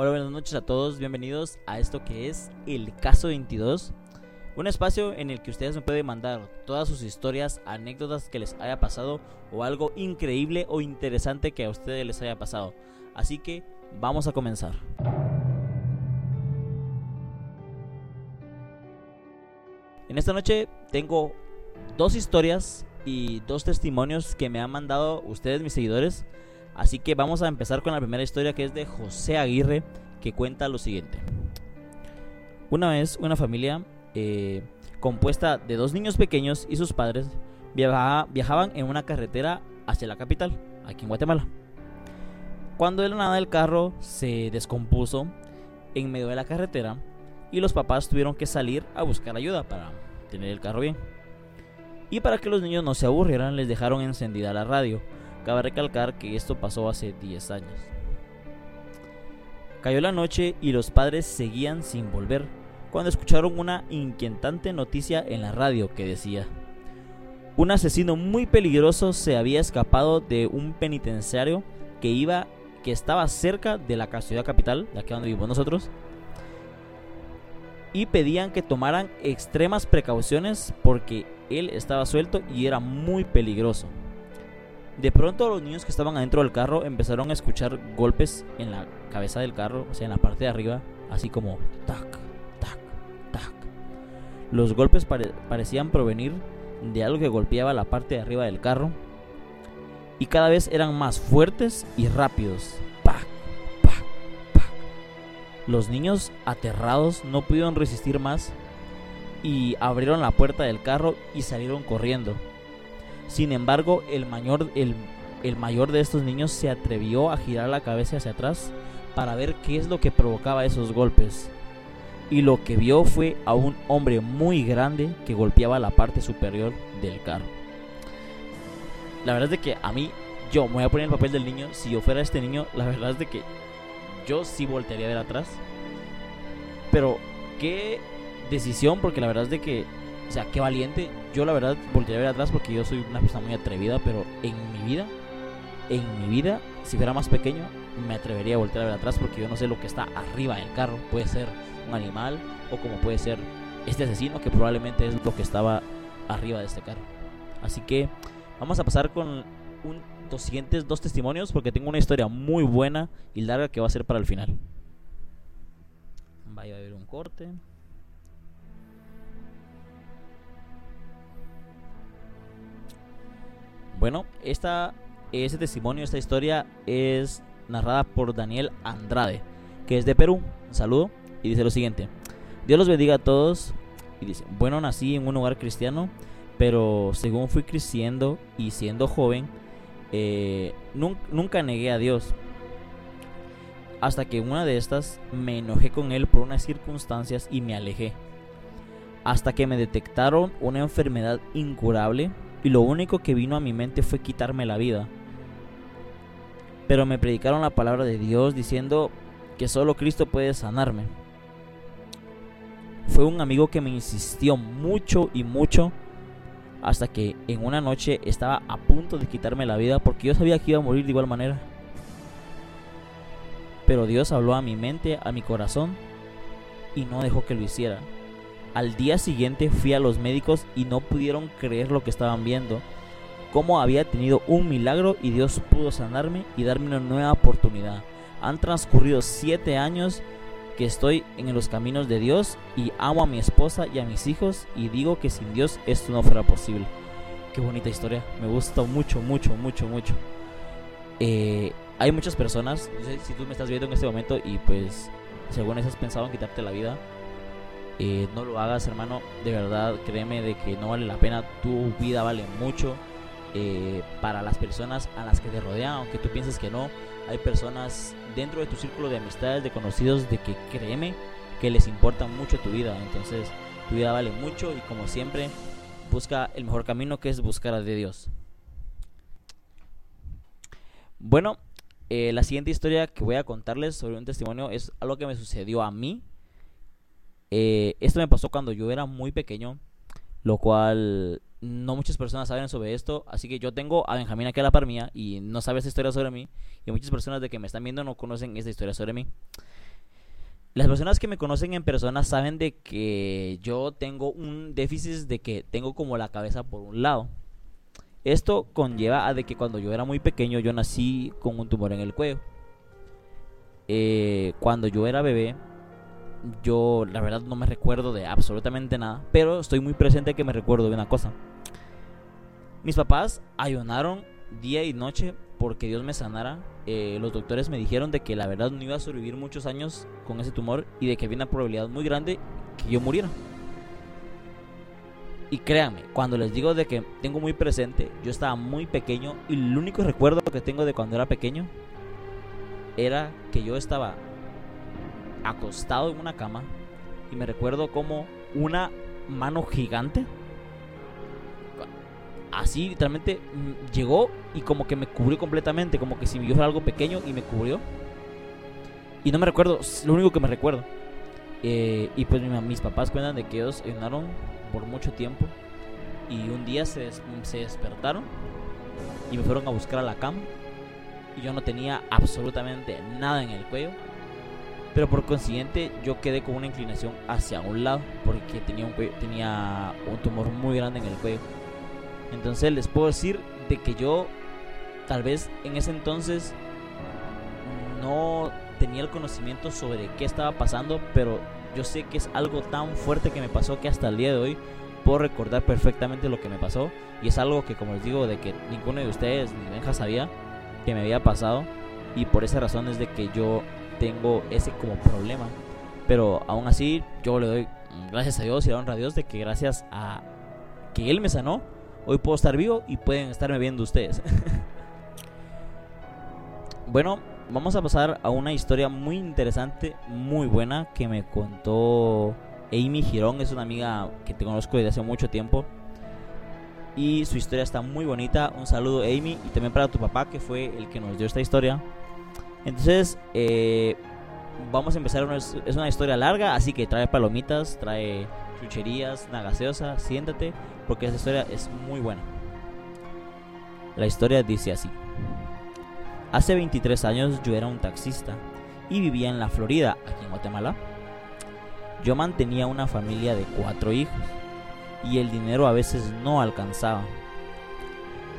Hola, buenas noches a todos, bienvenidos a esto que es el Caso 22, un espacio en el que ustedes me pueden mandar todas sus historias, anécdotas que les haya pasado o algo increíble o interesante que a ustedes les haya pasado. Así que vamos a comenzar. En esta noche tengo dos historias y dos testimonios que me han mandado ustedes, mis seguidores. Así que vamos a empezar con la primera historia que es de José Aguirre, que cuenta lo siguiente. Una vez una familia eh, compuesta de dos niños pequeños y sus padres viajaban en una carretera hacia la capital, aquí en Guatemala. Cuando de la nada el carro se descompuso en medio de la carretera y los papás tuvieron que salir a buscar ayuda para tener el carro bien. Y para que los niños no se aburrieran, les dejaron encendida la radio. Cabe recalcar que esto pasó hace 10 años. Cayó la noche y los padres seguían sin volver cuando escucharon una inquietante noticia en la radio que decía, un asesino muy peligroso se había escapado de un penitenciario que iba que estaba cerca de la ciudad capital, de aquí donde vivimos nosotros, y pedían que tomaran extremas precauciones porque él estaba suelto y era muy peligroso. De pronto los niños que estaban adentro del carro empezaron a escuchar golpes en la cabeza del carro, o sea, en la parte de arriba, así como tac, tac, tac. Los golpes parecían provenir de algo que golpeaba la parte de arriba del carro y cada vez eran más fuertes y rápidos. Los niños, aterrados, no pudieron resistir más y abrieron la puerta del carro y salieron corriendo. Sin embargo, el mayor, el, el mayor de estos niños se atrevió a girar la cabeza hacia atrás para ver qué es lo que provocaba esos golpes. Y lo que vio fue a un hombre muy grande que golpeaba la parte superior del carro. La verdad es de que a mí, yo me voy a poner el papel del niño. Si yo fuera este niño, la verdad es de que yo sí voltearía a ver atrás. Pero qué decisión, porque la verdad es de que, o sea, qué valiente. Yo la verdad voltearía a ver atrás porque yo soy una persona muy atrevida, pero en mi vida, en mi vida, si fuera más pequeño, me atrevería a voltear a ver atrás porque yo no sé lo que está arriba del carro. Puede ser un animal o como puede ser este asesino que probablemente es lo que estaba arriba de este carro. Así que vamos a pasar con un los siguientes dos testimonios porque tengo una historia muy buena y larga que va a ser para el final. Vaya a haber un corte. Bueno, esta, ese testimonio, esta historia es narrada por Daniel Andrade, que es de Perú. Saludo y dice lo siguiente. Dios los bendiga a todos. Y dice, bueno, nací en un hogar cristiano, pero según fui creciendo y siendo joven, eh, nunca, negué a Dios. Hasta que una de estas me enojé con Él por unas circunstancias y me alejé. Hasta que me detectaron una enfermedad incurable y lo único que vino a mi mente fue quitarme la vida. Pero me predicaron la palabra de Dios diciendo que solo Cristo puede sanarme. Fue un amigo que me insistió mucho y mucho hasta que en una noche estaba a punto de quitarme la vida porque yo sabía que iba a morir de igual manera. Pero Dios habló a mi mente, a mi corazón y no dejó que lo hiciera. Al día siguiente fui a los médicos y no pudieron creer lo que estaban viendo. Cómo había tenido un milagro y Dios pudo sanarme y darme una nueva oportunidad. Han transcurrido siete años que estoy en los caminos de Dios y amo a mi esposa y a mis hijos y digo que sin Dios esto no fuera posible. Qué bonita historia, me gusta mucho, mucho, mucho, mucho. Eh, hay muchas personas, si tú me estás viendo en este momento y pues según has pensado en quitarte la vida, eh, no lo hagas hermano, de verdad créeme de que no vale la pena, tu vida vale mucho eh, para las personas a las que te rodean, aunque tú pienses que no, hay personas dentro de tu círculo de amistades, de conocidos, de que créeme que les importa mucho tu vida. Entonces, tu vida vale mucho y como siempre, busca el mejor camino que es buscar a Dios. Bueno, eh, la siguiente historia que voy a contarles sobre un testimonio es algo que me sucedió a mí. Eh, esto me pasó cuando yo era muy pequeño, lo cual no muchas personas saben sobre esto, así que yo tengo a Benjamín aquí a la par mía y no sabe esta historia sobre mí, y muchas personas de que me están viendo no conocen esta historia sobre mí. Las personas que me conocen en persona saben de que yo tengo un déficit de que tengo como la cabeza por un lado. Esto conlleva a de que cuando yo era muy pequeño yo nací con un tumor en el cuello. Eh, cuando yo era bebé, yo la verdad no me recuerdo de absolutamente nada, pero estoy muy presente que me recuerdo de una cosa. Mis papás ayunaron día y noche porque Dios me sanara. Eh, los doctores me dijeron de que la verdad no iba a sobrevivir muchos años con ese tumor y de que había una probabilidad muy grande que yo muriera. Y créanme, cuando les digo de que tengo muy presente, yo estaba muy pequeño y el único recuerdo que tengo de cuando era pequeño era que yo estaba acostado en una cama y me recuerdo como una mano gigante así literalmente mm, llegó y como que me cubrió completamente, como que si yo fuera algo pequeño y me cubrió. Y no me recuerdo, lo único que me recuerdo. Eh, y pues mis papás cuentan de que ellos ayunaron por mucho tiempo y un día se, se despertaron y me fueron a buscar a la cama y yo no tenía absolutamente nada en el cuello. Pero por consiguiente yo quedé con una inclinación hacia un lado porque tenía un, tenía un tumor muy grande en el cuello. Entonces les puedo decir de que yo tal vez en ese entonces no tenía el conocimiento sobre qué estaba pasando, pero yo sé que es algo tan fuerte que me pasó que hasta el día de hoy puedo recordar perfectamente lo que me pasó y es algo que como les digo de que ninguno de ustedes ni Benja sabía que me había pasado y por esa razón es de que yo tengo ese como problema. Pero aún así yo le doy gracias a Dios y a honra a Dios de que gracias a que Él me sanó, Hoy puedo estar vivo y pueden estarme viendo ustedes. bueno, vamos a pasar a una historia muy interesante, muy buena, que me contó Amy Girón. Es una amiga que te conozco desde hace mucho tiempo. Y su historia está muy bonita. Un saludo Amy y también para tu papá que fue el que nos dio esta historia. Entonces, eh, vamos a empezar. es una historia larga, así que trae palomitas, trae chucherías, una gaseosa, siéntate, porque esa historia es muy buena. La historia dice así. Hace 23 años yo era un taxista y vivía en la Florida, aquí en Guatemala. Yo mantenía una familia de cuatro hijos y el dinero a veces no alcanzaba.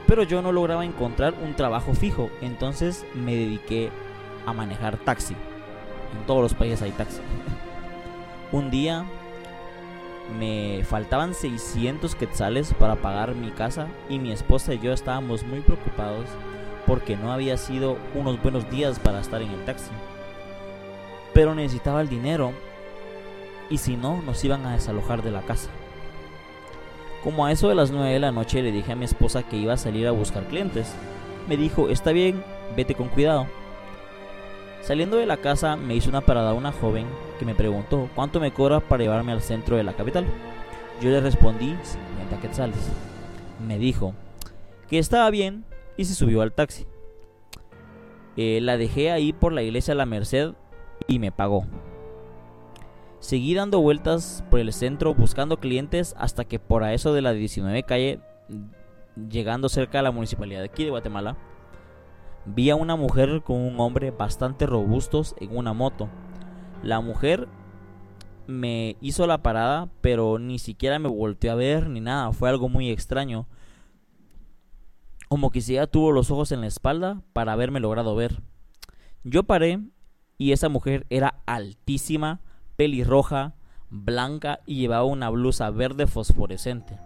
Pero yo no lograba encontrar un trabajo fijo, entonces me dediqué a manejar taxi. En todos los países hay taxi. un día me faltaban 600 quetzales para pagar mi casa y mi esposa y yo estábamos muy preocupados porque no había sido unos buenos días para estar en el taxi. Pero necesitaba el dinero y si no nos iban a desalojar de la casa. Como a eso de las 9 de la noche le dije a mi esposa que iba a salir a buscar clientes. Me dijo, está bien, vete con cuidado. Saliendo de la casa me hizo una parada una joven que me preguntó cuánto me cobra para llevarme al centro de la capital. Yo le respondí 50 quetzales. Me dijo que estaba bien y se subió al taxi. Eh, la dejé ahí por la iglesia La Merced y me pagó. Seguí dando vueltas por el centro buscando clientes hasta que por a eso de la 19 calle, llegando cerca de la municipalidad de aquí de Guatemala, vi a una mujer con un hombre bastante robustos en una moto. La mujer me hizo la parada, pero ni siquiera me volteó a ver ni nada. Fue algo muy extraño. Como que si ella tuvo los ojos en la espalda para haberme logrado ver. Yo paré y esa mujer era altísima, pelirroja, blanca y llevaba una blusa verde fosforescente.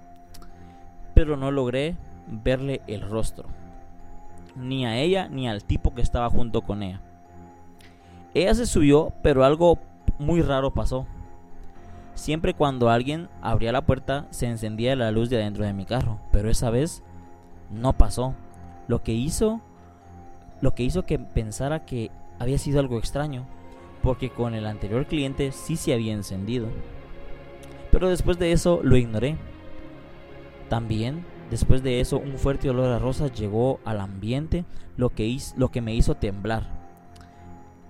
Pero no logré verle el rostro ni a ella ni al tipo que estaba junto con ella. Ella se subió, pero algo muy raro pasó. Siempre cuando alguien abría la puerta se encendía la luz de adentro de mi carro, pero esa vez no pasó. Lo que hizo lo que hizo que pensara que había sido algo extraño, porque con el anterior cliente sí se había encendido. Pero después de eso lo ignoré. También Después de eso, un fuerte olor a rosas llegó al ambiente, lo que, lo que me hizo temblar.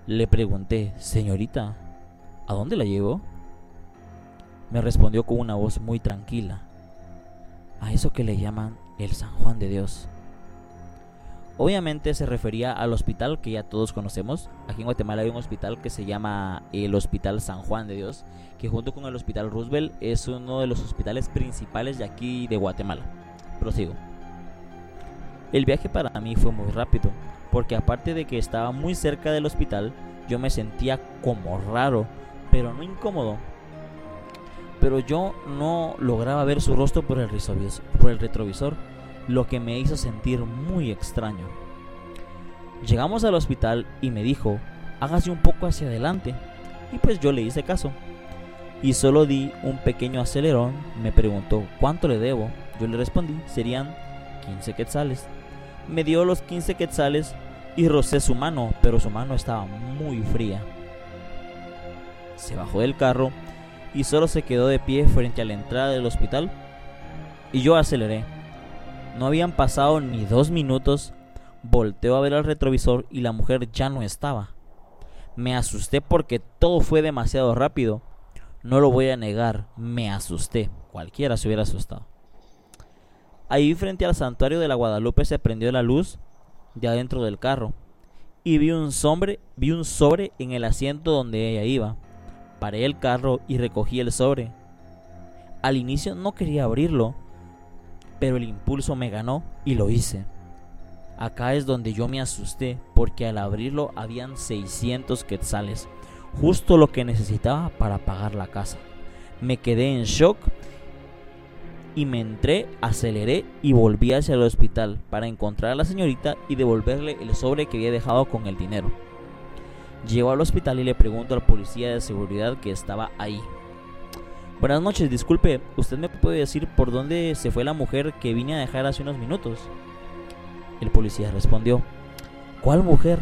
Le pregunté, señorita, ¿a dónde la llevo? Me respondió con una voz muy tranquila, a eso que le llaman el San Juan de Dios. Obviamente se refería al hospital que ya todos conocemos. Aquí en Guatemala hay un hospital que se llama el Hospital San Juan de Dios, que junto con el Hospital Roosevelt es uno de los hospitales principales de aquí de Guatemala. Prosigo. El viaje para mí fue muy rápido, porque aparte de que estaba muy cerca del hospital, yo me sentía como raro, pero no incómodo. Pero yo no lograba ver su rostro por el por el retrovisor lo que me hizo sentir muy extraño. Llegamos al hospital y me dijo, hágase un poco hacia adelante. Y pues yo le hice caso. Y solo di un pequeño acelerón. Me preguntó, ¿cuánto le debo? Yo le respondí, serían 15 quetzales. Me dio los 15 quetzales y rocé su mano, pero su mano estaba muy fría. Se bajó del carro y solo se quedó de pie frente a la entrada del hospital. Y yo aceleré. No habían pasado ni dos minutos, volteó a ver al retrovisor y la mujer ya no estaba. Me asusté porque todo fue demasiado rápido. No lo voy a negar, me asusté. Cualquiera se hubiera asustado. Ahí frente al santuario de la Guadalupe se prendió la luz de adentro del carro y vi un sobre, vi un sobre en el asiento donde ella iba. Paré el carro y recogí el sobre. Al inicio no quería abrirlo, pero el impulso me ganó y lo hice. Acá es donde yo me asusté porque al abrirlo habían 600 quetzales, justo lo que necesitaba para pagar la casa. Me quedé en shock y me entré, aceleré y volví hacia el hospital para encontrar a la señorita y devolverle el sobre que había dejado con el dinero. Llego al hospital y le pregunto al policía de seguridad que estaba ahí. Buenas noches, disculpe, ¿usted me puede decir por dónde se fue la mujer que vine a dejar hace unos minutos? El policía respondió, ¿cuál mujer?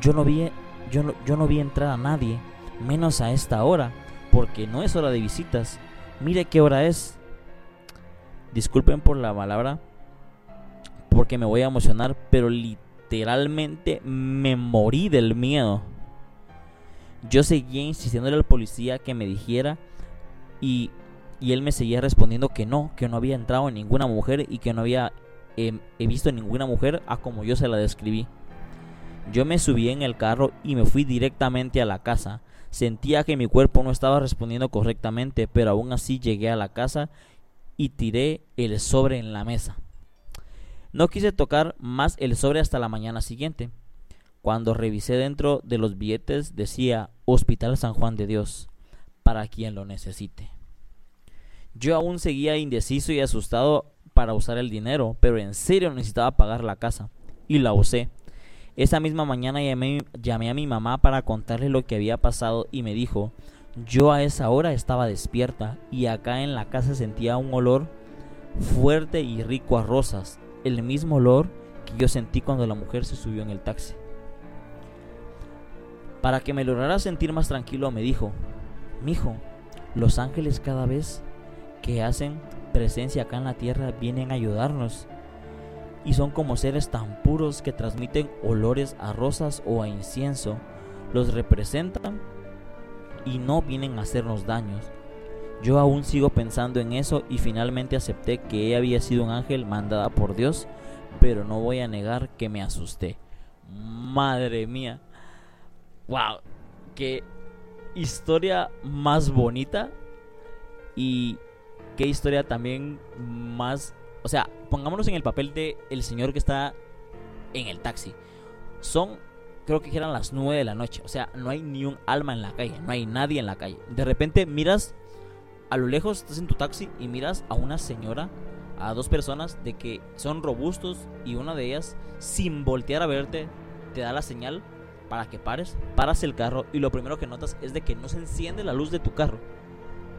Yo no vi, yo no, yo no vi entrar a nadie, menos a esta hora, porque no es hora de visitas. Mire qué hora es. Disculpen por la palabra, porque me voy a emocionar, pero literalmente me morí del miedo. Yo seguía insistiéndole al policía que me dijera y, él me seguía respondiendo que no, que no había entrado en ninguna mujer y que no había eh, visto ninguna mujer a como yo se la describí. Yo me subí en el carro y me fui directamente a la casa. Sentía que mi cuerpo no estaba respondiendo correctamente, pero aún así llegué a la casa y tiré el sobre en la mesa. No quise tocar más el sobre hasta la mañana siguiente. Cuando revisé dentro de los billetes decía Hospital San Juan de Dios, para quien lo necesite. Yo aún seguía indeciso y asustado para usar el dinero, pero en serio necesitaba pagar la casa. Y la usé. Esa misma mañana llamé, llamé, a mi mamá para contarle lo que había pasado y me dijo, yo a esa hora estaba despierta y acá en la casa sentía un olor fuerte y rico a rosas, el mismo olor que yo sentí cuando la mujer se subió en el taxi. Para que me lograra sentir más tranquilo me dijo, mijo, los ángeles cada vez que hacen presencia acá en la tierra vienen a ayudarnos. Y son como seres tan puros que transmiten olores a rosas o a incienso. Los representan y no vienen a hacernos daños. Yo aún sigo pensando en eso y finalmente acepté que ella había sido un ángel mandada por Dios, pero no voy a negar que me asusté. Madre mía. Wow, qué historia más bonita y qué historia también más... O sea, pongámonos en el papel de el señor que está en el taxi. Son, creo que eran las 9 de la noche. O sea, no hay ni un alma en la calle, no hay nadie en la calle. De repente miras a lo lejos, estás en tu taxi y miras a una señora, a dos personas de que son robustos y una de ellas, sin voltear a verte, te da la señal para que pares. Paras el carro y lo primero que notas es de que no se enciende la luz de tu carro.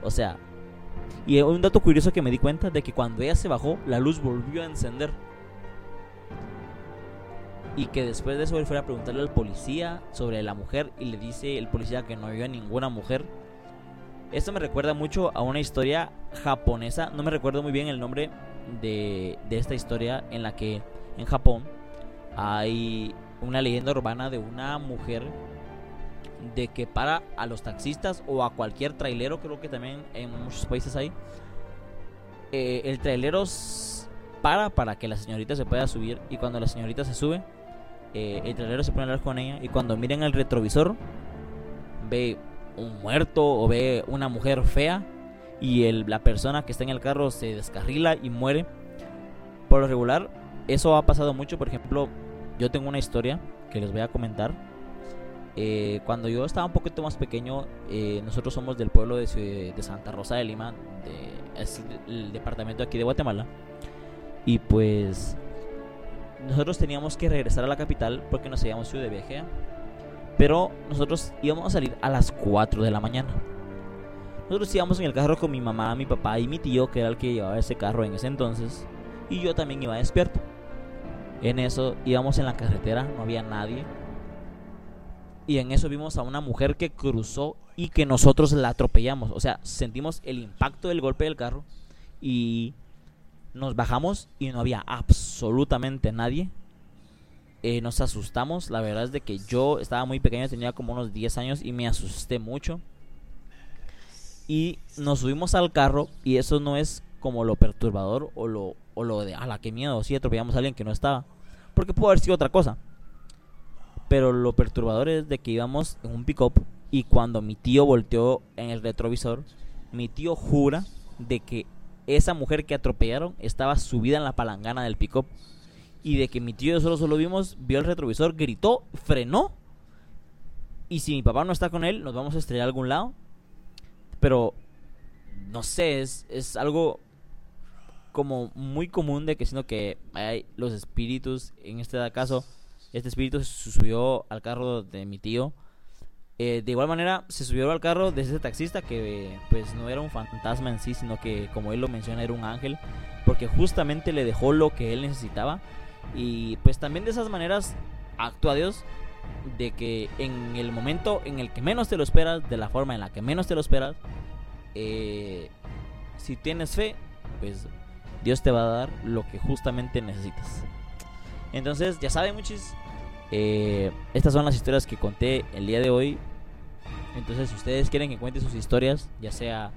O sea, y un dato curioso que me di cuenta de que cuando ella se bajó, la luz volvió a encender. Y que después de eso él fue a preguntarle al policía sobre la mujer y le dice el policía que no había ninguna mujer. Esto me recuerda mucho a una historia japonesa, no me recuerdo muy bien el nombre de, de esta historia en la que en Japón hay una leyenda urbana de una mujer de que para a los taxistas o a cualquier trailero, creo que también en muchos países hay, eh, el trailero para para que la señorita se pueda subir y cuando la señorita se sube, eh, el trailero se pone a hablar con ella y cuando miren el retrovisor ve un muerto o ve una mujer fea y el, la persona que está en el carro se descarrila y muere. Por lo regular, eso ha pasado mucho. Por ejemplo, yo tengo una historia que les voy a comentar. Eh, cuando yo estaba un poquito más pequeño, eh, nosotros somos del pueblo de, de Santa Rosa de Lima, de, es el departamento aquí de Guatemala. Y pues nosotros teníamos que regresar a la capital porque nos habíamos ido de viaje. Pero nosotros íbamos a salir a las 4 de la mañana. Nosotros íbamos en el carro con mi mamá, mi papá y mi tío, que era el que llevaba ese carro en ese entonces. Y yo también iba despierto. En eso íbamos en la carretera, no había nadie. Y en eso vimos a una mujer que cruzó y que nosotros la atropellamos. O sea, sentimos el impacto del golpe del carro y nos bajamos y no había absolutamente nadie. Eh, nos asustamos, la verdad es de que yo estaba muy pequeño, tenía como unos 10 años y me asusté mucho. Y nos subimos al carro y eso no es como lo perturbador o lo, o lo de, a la que miedo, si atropellamos a alguien que no estaba. Porque pudo haber sido otra cosa. Pero lo perturbador es de que íbamos en un pick-up y cuando mi tío volteó en el retrovisor, mi tío jura de que esa mujer que atropellaron estaba subida en la palangana del pick-up. Y de que mi tío solo solo vimos, vio el retrovisor, gritó, frenó. Y si mi papá no está con él, nos vamos a estrellar a algún lado. Pero, no sé, es, es algo como muy común de que sino que hay los espíritus, en este caso, este espíritu subió al carro de mi tío. Eh, de igual manera, se subió al carro de ese taxista que pues no era un fantasma en sí, sino que como él lo menciona era un ángel, porque justamente le dejó lo que él necesitaba. Y pues también de esas maneras actúa Dios, de que en el momento en el que menos te lo esperas, de la forma en la que menos te lo esperas, eh, si tienes fe, pues Dios te va a dar lo que justamente necesitas. Entonces, ya saben, muchis, eh, estas son las historias que conté el día de hoy. Entonces, si ustedes quieren que cuente sus historias, ya sea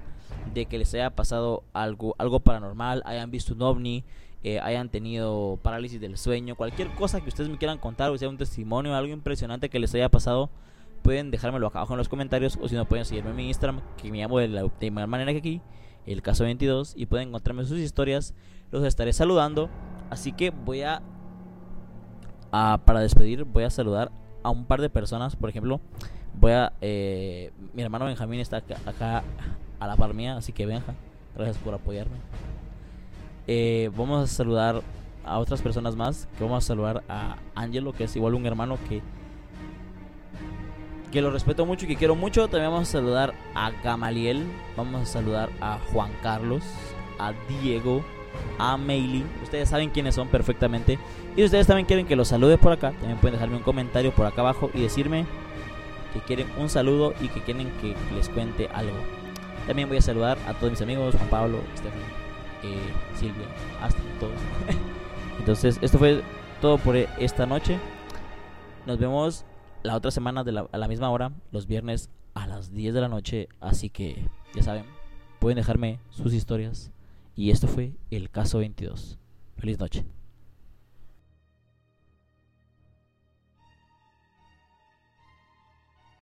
de que les haya pasado algo, algo paranormal, hayan visto un ovni, eh, hayan tenido parálisis del sueño, cualquier cosa que ustedes me quieran contar, o sea un testimonio, algo impresionante que les haya pasado, pueden dejármelo acá abajo en los comentarios, o si no pueden seguirme en mi Instagram, que me llamo de la misma manera que aquí el caso 22 y pueden encontrarme sus historias. Los estaré saludando. Así que voy a, para despedir, voy a saludar a un par de personas. Por ejemplo, voy a... Eh, mi hermano Benjamín está acá, a la par mía, así que Benja, gracias por apoyarme. Eh, vamos a saludar a otras personas más. Que vamos a saludar a Angelo, que es igual un hermano que que lo respeto mucho y que quiero mucho. También vamos a saludar a Gamaliel, vamos a saludar a Juan Carlos, a Diego, a Meili. Ustedes saben quiénes son perfectamente. Y si ustedes también quieren que los salude por acá, también pueden dejarme un comentario por acá abajo y decirme que quieren un saludo y que quieren que les cuente algo. También voy a saludar a todos mis amigos, Juan Pablo, Estefan, eh, Silvia, hasta todos. Entonces, esto fue todo por esta noche. Nos vemos la otra semana de la, a la misma hora, los viernes a las 10 de la noche. Así que, ya saben, pueden dejarme sus historias. Y esto fue el caso 22. Feliz noche.